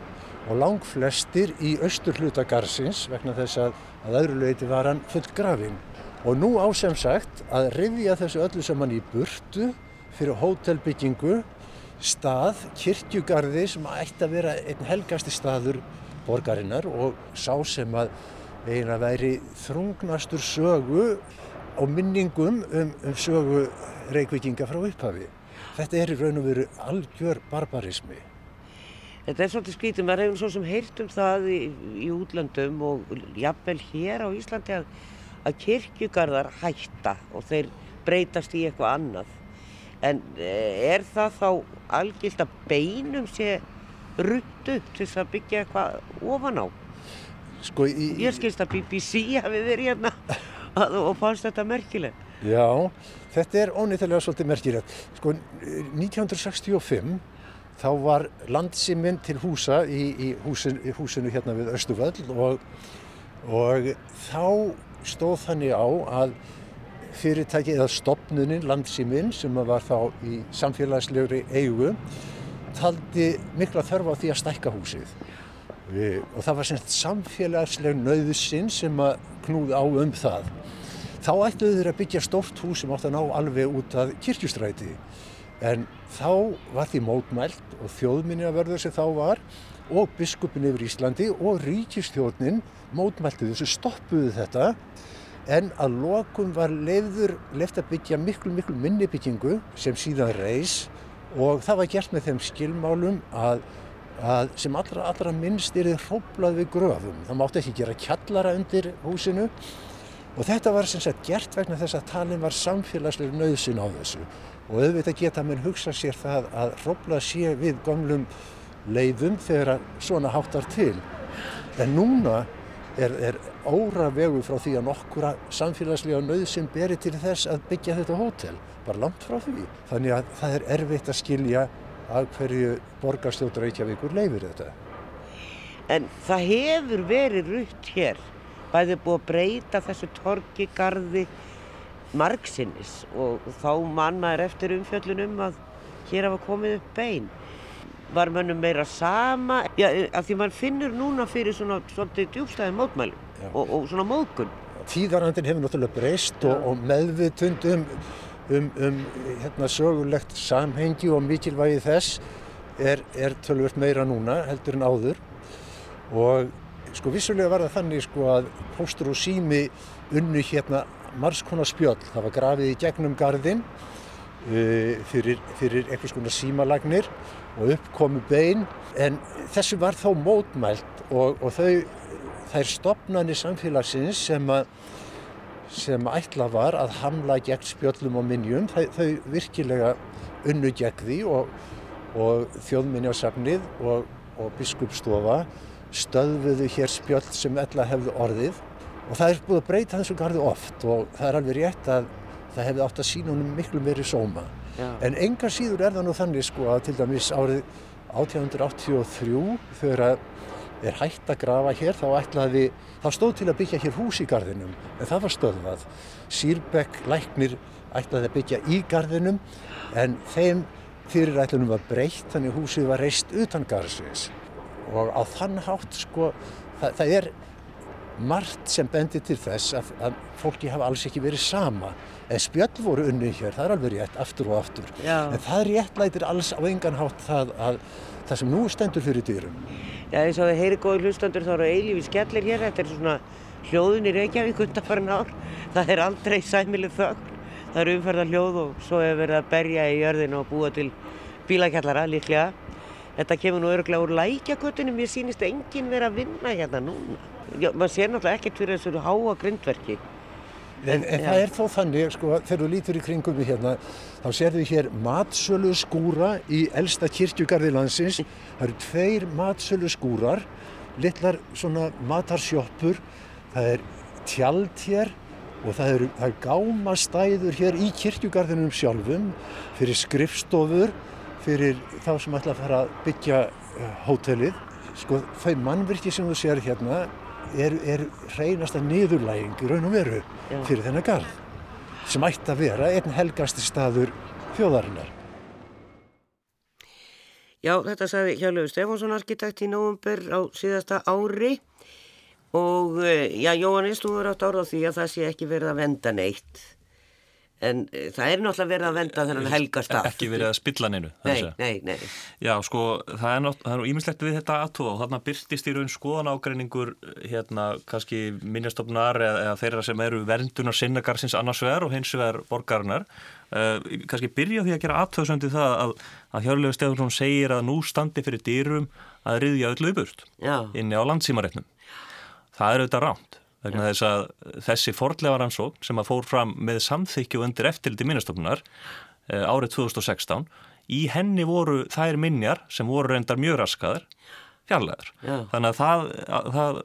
og lang flestir í austur hluta garðsins vegna þess að að öðru leiti var hann full grafin. Og nú á sem sagt að rifja þessu öllu saman í burtu fyrir hótelbyggingu stað, kirkjugarði sem ætti að vera einn helgasti staður borgarinnar og sá sem að eiginlega væri þrungnastur sögu á minningum um, um sögu reykvikinga frá upphafi. Þetta er í raun og veru algjör barbarismi. Þetta er svolítið skrítið, maður hefur svo sem heyrt um það í, í útlöndum og jafnvel hér á Íslandi að, að kirkjugarðar hætta og þeir breytast í eitthvað annað. En eh, er það þá algilt að beinum sé ruttu til þess að byggja eitthvað ofan á? Sko, í, Ég skilst að BBC hafi verið hérna og fannst þetta merkilegt. Já, þetta er ónýttilega svolítið merkilegt. Sko, 1965 þá var landsiminn til húsa í, í húsin, húsinu hérna við Östuvöll og, og þá stóð þannig á að fyrirtæki eða stopnunin landsiminn sem var þá í samfélagslegri eigu taldi mikla þörfa á því að stækka húsið Við, og það var semst samfélagsleg nöðusinn sem að knúði á um það. Þá ætluðu þeir að byggja stórt hús sem átt að ná alveg út af kirkjustræti en þá var því mótmælt og þjóðminni að verður sem þá var og biskupin yfir Íslandi og ríkistjóðnin mótmæltu þessu stoppuðu þetta. En að lokum var leiður left að byggja miklu miklu minni byggingu sem síðan reys og það var gert með þeim skilmálum að að sem allra, allra minnst er þið hróplað við gröfum. Það mátti ekki gera kjallara undir húsinu. Og þetta var sem sagt gert vegna þess að talin var samfélagslega nöðsin á þessu og auðvitað geta mér hugsa sér það að hróplað sé við gamlum leiðum þegar svona háttar til. En núna er, er óra vegu frá því að nokkura samfélagslega nöðsin beri til þess að byggja þetta hótel. Bara langt frá því. Þannig að það er erfitt að skilja að hverju borgarstjótt Reykjavíkur leifir þetta. En það hefur verið rutt hér, bæðið búið að breyta þessu torki, gardi, margsinnis og þá mann maður eftir umfjöllunum að hér hafa komið upp bein. Var mönnum meira sama, já, af því mann finnur núna fyrir svona svolítið djúbstæði mótmælum og, og svona móðgun. Tíðarhandin hefur náttúrulega breyst og, og meðvitund um um, um hérna, sögulegt samhengi og mikilvægi þess er, er tölvört meira núna heldur en áður og sko vissulega var það þannig sko að póstur og sími unnu hérna margskona spjöll, það var grafið í gegnum gardin uh, fyrir, fyrir eitthvað svona símalagnir og uppkomu bein en þessu var þó mótmælt og, og þau, þær stopnani samfélagsins sem að sem ætla var að hamla gegn spjöllum og minnjum. Þau, þau virkilega unnu gegn því og, og þjóðminjásafnið og, og biskupstofa stöðuðu hér spjöll sem ella hefðu orðið og það er búið að breyta þessu gardu oft og það er alveg rétt að það hefði átt að sína honum miklu meiri sóma. Já. En enga síður er það nú þannig sko að til dæmis árið 1883 þegar að er hægt að grafa hér þá ætlaði, þá stóð til að byggja hér hús í gardinum en það var stöðvað. Sýrbekk læknir ætlaði að byggja í gardinum en þeim fyrirætlunum var breytt þannig húsið var reist utan garðsins og á þann hátt sko það, það er margt sem bendir til þess að, að fólki hafa alls ekki verið sama en spjöll voru unni hér, það er alveg rétt aftur og aftur Já. en það réttlætir alls á engan hátt það að það sem nú stendur fyrir dýrum Já, eins og það heyri góði hlustandur þá eru eilífi skellir hér. Þetta er svona hljóðun í Reykjavík undanfarn ár. Það er aldrei sæmileg þögn. Það eru umferða hljóð og svo hefur verið að berja í jörðinu og búa til bílakjallara líklega. Þetta kemur nú öruglega úr lækjakötunum. Mér sýnist enginn verið að vinna hérna núna. Já, maður sér náttúrulega ekkert fyrir þessu háa grindverki. En, en það er þó þannig, sko, þegar þú lítur í kringum við hérna, þá serðu hér matsölu skúra í elsta kirkjugarði landsins. Það eru tveir matsölu skúrar, litlar svona matarsjóppur, það er tjald hér og það eru, það eru gámastæður hér í kirkjugarðinum sjálfum fyrir skrifstofur fyrir þá sem ætla að fara að byggja uh, hótelið. Sko þau mannvirki sem þú sér hérna er, er hreinasta niðurlæging raun og veru Já. fyrir þennan garð sem ætti að vera einn helgasti staður þjóðarinnar. Já, þetta sagði Hjálfur Stefánsson arkitekt í nóvumber á síðasta ári og eh, já, Jóhannes, þú verður átt ára á því að það sé ekki verið að venda neitt. En e, það er náttúrulega verið að venda þennan helgastaf. Ekki verið að spilla neinu. Nei, nei, nei. Já, sko, það er nátt- það nú ímislegt við þetta aðtóða og þarna byrtist í raun skoðan ágreiningur hérna, kannski minnjastofnar eða, eða þeirra sem eru verndunar sinnagarsins annars vegar og hins vegar borgarinnar uh, kannski byrja því að gera aðtöðsöndi það að, að Hjörlegu Stefánsson segir að nú standi fyrir dýrum að riðja öllu Já, inni á landsímareitnum. Það er auðvitað rámt vegna þess að þessi fordleifaransókn sem að fór fram með samþykju undir eftirliti minnastofnunar eh, árið 2016 í henni voru þær minjar sem voru reyndar mjög raskaðar fjarlæðar. Já. Þannig að það, að, það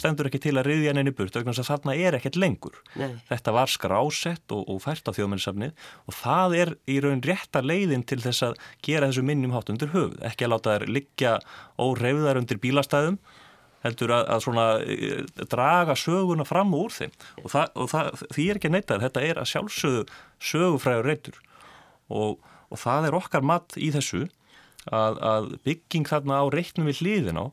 stendur ekki til að riðja henni burt vegna þess að þarna er ekkert lengur. Nei. Þetta var skrásett og, og fært á þjóðmennisafnið og það er í raun rétta leiðin til þess að gera þessu minnum hátt undir höfuð. Ekki að láta þær liggja óreifðar undir bílastæðum heldur að, að svona e, draga söguna fram úr þeim. Og, það, og það, því er ekki neittað, þetta er að sjálfsögðu sögufræður reytur. Og, og það er okkar mat í þessu að, að bygging þarna á reiknum við hliðin á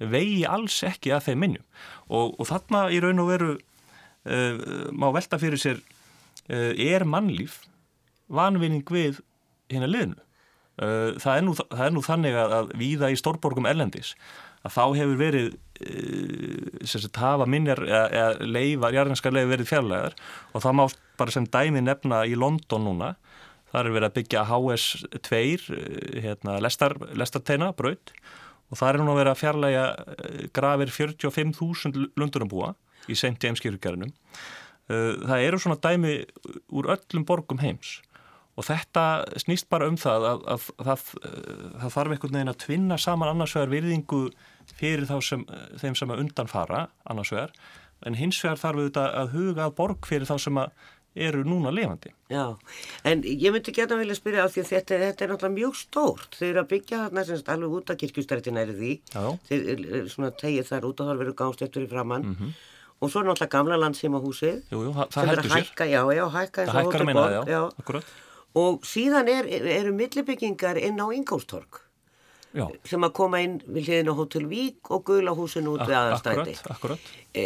vegi alls ekki að þeim minnum. Og, og þarna í raun og veru uh, má velta fyrir sér uh, er mannlíf vanvinning við hérna liðinu uh, það, er nú, það er nú þannig að, að víða í stórborgum erlendis að þá hefur verið sem sagt hafa minjar eða, leifar, jarðinskar leifar verið fjarlæðar og það má bara sem dæmi nefna í London núna þar er verið að byggja HS2 uh, hérna, lestar, lestarteina, braut og það er nú að vera að fjarlæga uh, grafir 45.000 lundunambúa í St. James kirkjarnum það eru svona dæmi úr öllum borgum heims. Og þetta snýst bara um það að, að, að, að það þarf einhvern veginn að tvinna saman annars vegar virðingu fyrir þá sem, þeim sem að undan fara annars vegar, en hins vegar þarf auðvitað að huga að borg fyrir þá sem að eru núna lifandi. Já, en ég myndi geta vilja spyrja á því að þetta, þetta er náttúrulega mjög stórt. Þeir eru að byggja þarna semst alveg út af kirkjustrættina er því. Já. Þeir eru svona tegið þar út og þar verður gáðstöftur í framann. Og svo er náttúrulega gamla landsímahúsið. Jú, jú, það, það heldur að sér. hækka, já, já, hækka eins Það og hækkar að Hótel minna Borg, það, já, akkurat. Og síðan er, eru millibyggingar inn á Ingólstorg Já, sem að koma inn við hliðin á Hótel Vík og gula húsinu út við akkurat. E,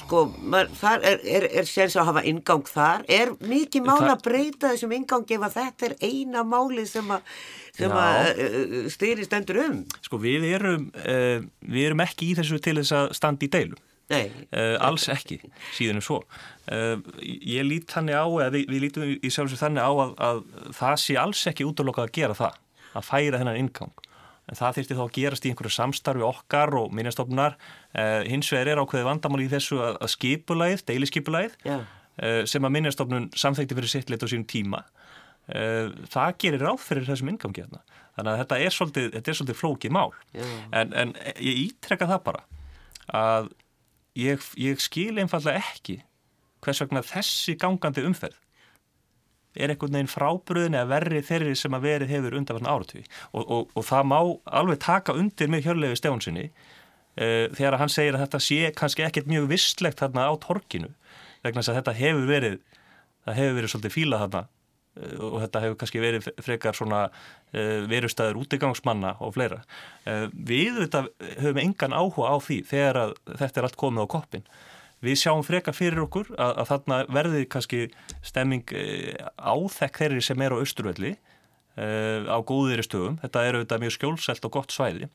sko, maður, þar er, er, er séns að hafa ingang þar. Er mikið mál Það- að breyta þessum ingangi ef að þetta er eina máli sem að, sem að uh, stýri stendur um? Sko við erum, uh, við erum ekki í þessu til þess að standa í deilum. Nei, Uh, alls ekki, síðan er svo. Uh, ég lít þannig á, við, við lítum í sjálfsög þannig á að, að það sé alls ekki útlokað að gera það, að færa þennan inngang. En það þyrfti þá að gerast í einhverju samstarfi okkar og minnastofnar. Uh, hins vegar er ákveði vandamál í þessu að, að skipulæð, deilisskipulæð, Já. uh, sem að minnastofnun samþekti fyrir sitt lit á sínum tíma. Uh, það gerir ráð fyrir þessum inngangi hérna. Þannig að þetta er svolítið, þetta er svolítið flókið mál. En, en ég ítrekka það bara að ég, ég skil einfallega ekki hvers vegna þessi gangandi umferð er einhvern veginn frábröðin eða verri þeirri sem að verið hefur undanvarn áratví og, og, og það má alveg taka undir með hjörlegu Stefánsinni uh, þegar hann segir að þetta sé kannski ekkert mjög visslegt þarna á torkinu vegna þess að þetta hefur verið það hefur verið svolítið fílað þarna uh, og þetta hefur kannski verið frekar svona uh, verustæður útigangsmanna og fleira. Við þetta höfum engan áhuga á því þegar þetta er allt komið á koppin. Við sjáum frekar fyrir okkur að, að þarna verði kannski stemming uh, áþekk þeirri sem er á austurvelli uh, á góðir stöðum. Þetta er auðvitað mjög skjólselt og gott svæði.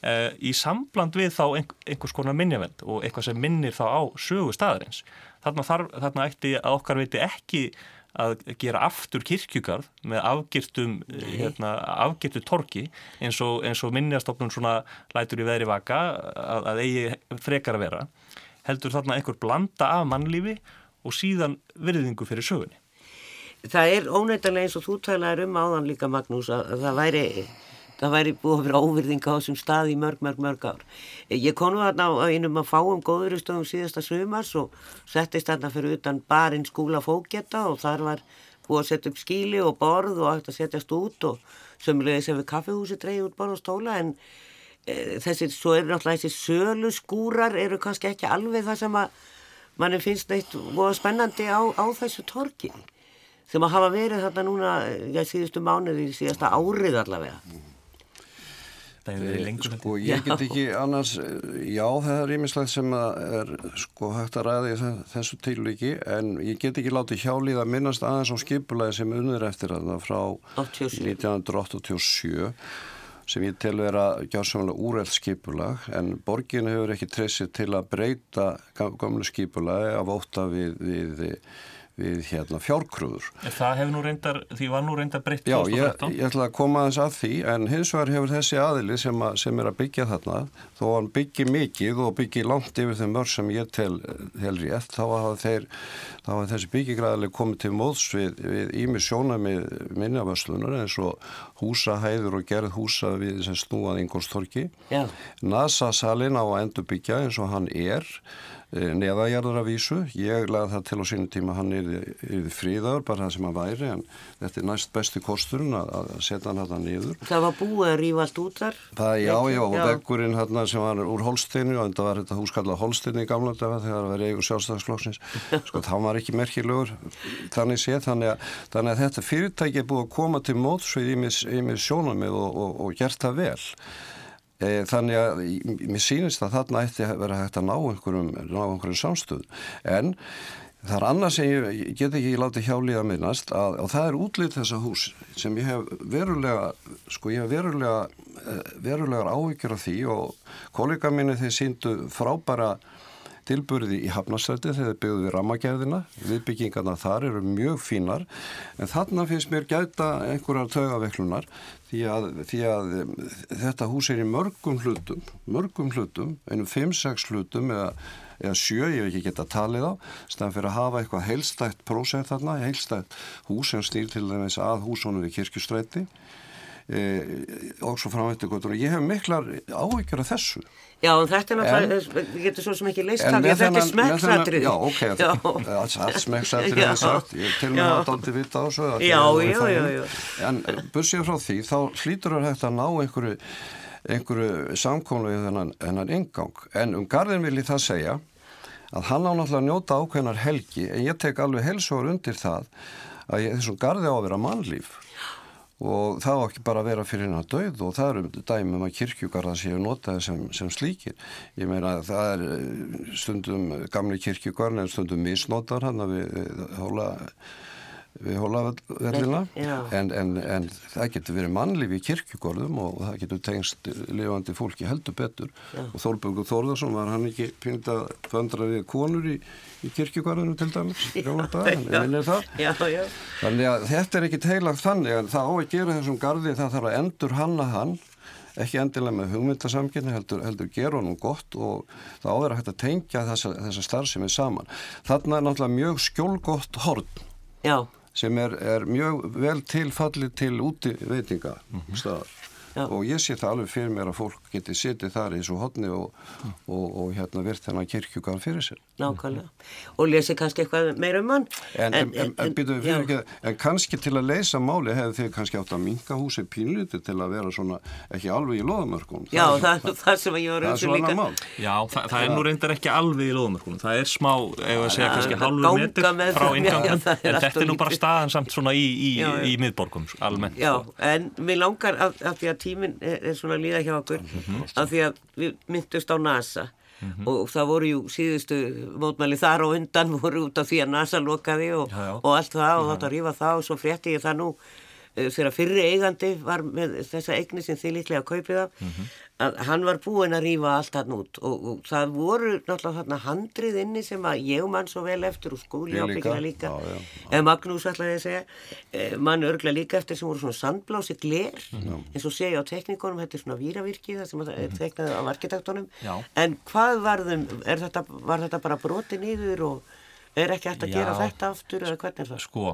Uh, í sambland við þá ein, einhvers konar minnjavend og eitthvað sem minnir þá á sögu staðarins. Þarna, þarf, þarna ætti að okkar veiti ekki að gera aftur kirkjugarð með afgirtum, hérna, afgirtu torki eins og, og minnjastofnun svona lætur í veðri vaka að, að eigi frekar að vera heldur þarna einhver blanda af mannlífi og síðan virðingu fyrir sögunni. það er ónættilega eins og þú talaður um áðan líka Magnús að, að það væri það væri búið að vera óvirðing á þessum stað í mörg, mörg, mörg ár. Ég konu þarna á einum að fáum góðuristöðum síðasta sumars og settist þarna fyrir utan barinn skúla fókjeta og þar var búið að setja upp skíli og borð og hægt að setjast út og sömulegis ef við kaffihúsi dreyði út borð og stóla en e, þessi, svo eru náttúrulega þessi sölu skúrar eru kannski ekki alveg það sem að manni finnst neitt voða spennandi á, á þessu torki sem að hafa verið þarna núna, já, síðustu mánuði, síðasta árið allavega. Það verið lengur. Sko ég get ekki annars, já það er ímislegt sem er sko hægt að ræða í þessu tilviki en ég get ekki látið hjálið að minnast aðeins á skipulagi sem unnur eftir þarna frá 1987 sem ég tel vera gjársamlega úreld skipulag en borgin hefur ekki treysið til að breyta gamlu skipulagi af óta við, við við hérna fjárkröður. Það hefur nú reyndar, því var nú reyndar breytt 2013. Já, ég, ég ætla að koma aðeins að því en hins vegar hefur þessi aðili sem, að, sem er að byggja þarna, þó hann byggi mikið og byggi langt yfir þeim mörg sem ég tel, tel rétt, þá hafa þeir, þá hafa þessi byggigræðileg komið til móðs við, við ími sjónami minnavörslunar eins og húsahæður og gerð húsa við sem snúað yngolstorki. NASA-salin á að endur byggja eins og hann er Eh, neðajarður af vísu. Ég laði það til á sínum tíma hann yfir fríðar, bara það sem hann væri, en þetta er næst besti kosturinn að, að setja hann hann niður. Það var búið að rífa allt út þar? Það, já, já, og veggurinn hann sem var úr Holsteinu, og þetta var þetta húskallað Holsteinu í gamla daga þegar það var eigur sjálfstæðarsflokksins, sko það var ekki merkilegur þannig séð, þannig að, þannig að þetta fyrirtæki er búið að koma til mótsvið í mig sjónamið og, og, og gert það vel. E, þannig að mér sýnist að þarna ætti að vera hægt að ná einhverjum, ná einhverjum samstöð en það er annað sem ég, get ekki látið hjálið að minnast að, og það er útlýtt þessa hús sem ég hef verulega sko ég hef verulega e, verulegar áhyggjur af því og kollega minni þeir síndu frábæra tilburði í Hafnastræti þegar þeir byggðu við rammagerðina. Viðbyggingarna þar eru mjög fínar. En þarna finnst mér gæta einhverjar tögaveklunar því að, því að þetta hús er í mörgum hlutum, mörgum hlutum, einum 5-6 hlutum eða, eða 7, ég hef ekki gett að talið á, stæðan fyrir að hafa eitthvað heilstætt prósent þarna, heilstætt hús sem stýr til þess að húsónu við kirkustræti e, og svo framvættu og ég hef miklar áhyggjur af þessu. Já, en þetta er náttúrulega, við getum svo sem ekki leist það, þetta er smekksætrið. Já, ok, það er smekksætrið sagt, ég til mig að daldi vita á þessu. Já, já, já. En bussið frá því, þá hlýtur það hægt að ná einhverju, einhverju samkónu í þennan, þennan ingang. En um garðin vil ég það segja að hann á náttúrulega að njóta ákveðnar helgi, en ég tek alveg helsóður undir það að þessum garði á að vera mannlíf og það var ekki bara að vera fyrir hennar döð og það eru dæmum að kirkjugarða séu notaði sem, sem slíkir. Ég meina að það er eh, stundum gamli kirkjugarðin en stundum misnotar hann að við hóla við hólaverðina en, en, en það getur verið mannlíf í kirkjugorðum og það getur tengst lifandi fólki heldur betur. Já. og Þólbjörgur Þórðarsson var hann ekki pynnt að föndra við konur í, í kirkjugorðinu til dæmis þannig að þetta er ekki teilagt þannig að það á að gera þessum gardi það þarf að endur hanna hann ekki endilega með hugmyndasamkynni heldur, heldur gera honum gott og það áverða hægt að tengja þessa, þessa starfsemi saman. Þarna er náttúrulega mjög skjólgott horn. Já sem er, er mjög vel tilfallið til úti veitinga mm -hmm. staðar Já. og ég sé það alveg fyrir mér að fólk geti setið þar í svo hodni og, og, og, og hérna verðt þennan kirkjugan fyrir sér. Nákvæmlega. Og lesi kannski eitthvað meira um hann. En, en, en, en, ekki, en kannski til að leysa máli hefur þið kannski átt að minka húsi pínluti til að vera svona ekki alveg í loðamörkunum. Já, það, það, það, það sem ég var auðvitað líka. Mál. Já, það er nú reyndar ekki alveg í loðamörkunum. Það er smá, ef að segja kannski halvu metur frá ingangun. En þetta er nú bara staðan samt svona í, í, í miðborgum almennt. Tíminn er, er svona líða hjá okkur -hmm. af því að við myndust á NASA mm -hmm. og það voru jú síðustu mótmæli þar og undan voru út af því að NASA lokaði og, já, já. og allt það og þátt að rífa það og svo frétti ég það nú þegar fyrri eigandi var með þessa eigni sem þið líklega kaupið af mm -hmm að hann var búinn að rýfa allt hann út og, og það voru náttúrulega handrið inni sem að ég mann svo vel eftir og skúli ábyggina líka, líka. Já, já, já. Magnús ætlaði að segja eh, mann örgla líka eftir sem voru svona sandblási gler eins og segja á teknikonum þetta er svona víravirki það sem er teknað af arkitektonum en hvað varðum þetta, var þetta bara broti nýður og Er ekki hægt að Já. gera þetta aftur eða hvernig er það? Sko,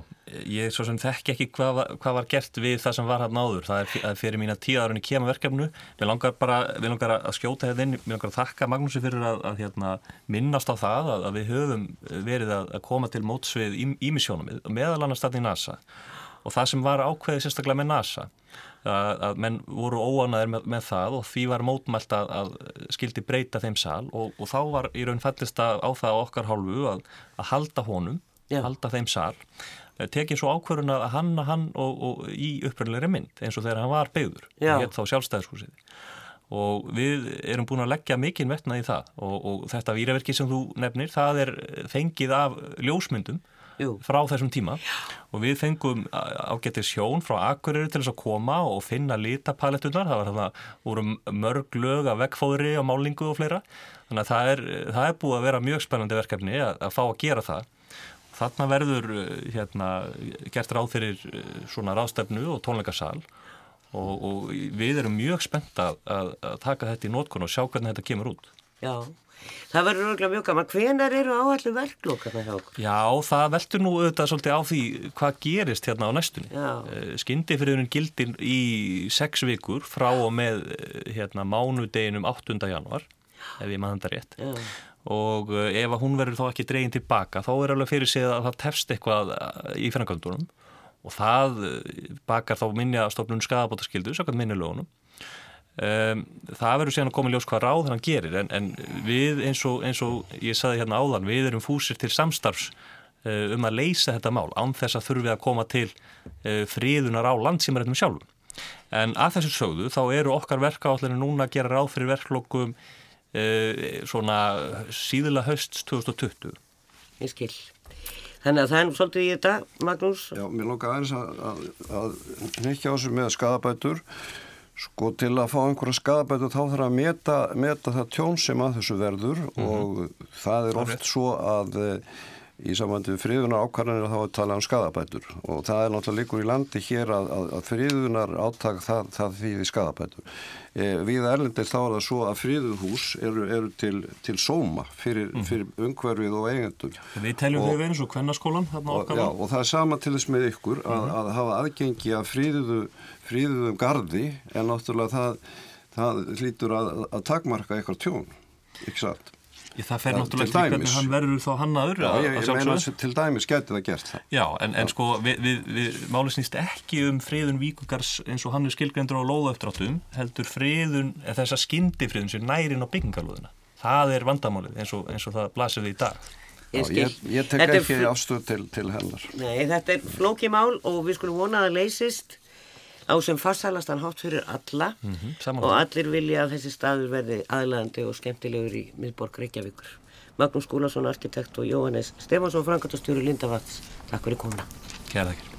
ég svo sem þekki ekki hvað, var- hvað var gert við það sem var hann áður. Það er, fyrir mína tíu árunni kema verkefnu. Við langar bara, við langar að skjóta þetta inn, við langar að þakka Magnúsi fyrir að, að hérna, minnast á það að, að við höfum verið að, að koma til mótsvið ímisjónum, meðal annars þarna í NASA. Og það sem var ákveðið sérstaklega með NASA, að, að menn voru óanaðir með, með það og því var mótmælt að, að skildi breyta þeim sal og, og þá var í raun fallist að á það okkar hálfu að, að halda honum, Já. halda þeim sal Eh, tekið svo ákvörun að hanna hann og, og í upprænleiri mynd eins og þegar hann var beigður, hétt þá sjálfstæðishúsið og við erum búin að leggja mikinn vetna í það og, og þetta víraverki sem þú nefnir, það er fengið af ljósmyndum Jú. frá þessum tíma og við fengum ágætið sjón frá Akureyri til þess að koma og finna litapalettunar, það var þarna voru mörg lög af vekkfóðri og málingu og fleira, þannig að það er, það er búið að vera mjög spennandi verkefni að, að fá að gera það. Þarna verður eh, hérna, gert ráð fyrir eh, svona ráðstefnu og tónleikasal og, og við erum mjög spennt að, að, að taka þetta í nótkun og sjá hvernig þetta kemur út. Já, það verður örgulega mjög gaman. Hvenar eru áallu verklokkarna hjá okkur? Já, það veltur nú auðvitað svolítið á því hvað gerist hérna á næstunni. Já. Skyndifriðunin gildir í sex vikur frá og með eh, hérna, mánudeginum 8. januar, ef ég maður þetta rétt. Já, Og eh, ef að hún verður þá ekki dregin tilbaka, þá er alveg fyrir sig að það tefst eitthvað eh, í fennagöndunum og það eh, bakar þá minja stofnun skadabótaskildu, sakvæmt minnilögunum. Um, það verður síðan að koma í ljós hvað ráð hann gerir en, en við eins og, eins og ég saði hérna áðan, við erum fúsir til samstarfs uh, um að leysa þetta mál án þess að þurfi að koma til uh, fríðunar á landsýmarættum sjálfum. En að þessu sögðu þá eru okkar verkaállinu núna að gera ráð fyrir verklokum uh, svona síðula höst 2020. ég skil. Þannig að það er nú svolítið í þetta, Magnús. Já, mér langar aðeins að, að, að nýkja á þessu með skadabætur sko til að fá einhverja skadabætur þá þarf að meta, meta það tjón sem að þessu verður og það er oft svo að e, í samvændi við friðunar ákvarðanir þá er talað um skadabætur og það er náttúrulega líkur í landi hér að, að, að friðunar áttak það, það þýði skadabætur. E, við erlendis þá er það svo að friðuhús eru, eru til, til sóma fyrir, fyrir umhverfið og eigendum. Við teljum þau eins og kvennaskólan þarna og, já, og það er sama til þess með ykkur að, að hafa aðgengi að fríðuðu, fríðuðum gardi en náttúrulega það, það hlýtur að, að takmarka eitthvað tjón, ekki satt? Ég, það fer náttúrulega til eftir hvernig hann verður þá hannaður Já, að- ég, að ég sjálfsögðu. meina að til dæmis geti það gert það. Já, en, en sko, við, við, við máli snýst ekki um friðun víkugars eins og hann er skilgrendur á lóðauftráttum, heldur friðun, eða þessa skyndifriðun sem nærin á byggingarlóðina. Það er vandamálið eins og, eins og það blasir við í dag. Já, Ég ég, tek ekki fl- afstöð til, til hennar. Nei, þetta er flókið mál og við skulum vona að það leysist á sem farsalastan hátt fyrir alla Mhm, saman. og allir vilja að þessi staður verði aðlæðandi og skemmtilegur í miðborg Reykjavíkur. Magnús Skúlason, arkitekt og Jóhannes Stefansson, frangatastjóri Lindavats. Takk fyrir komuna. Kæra þakkir.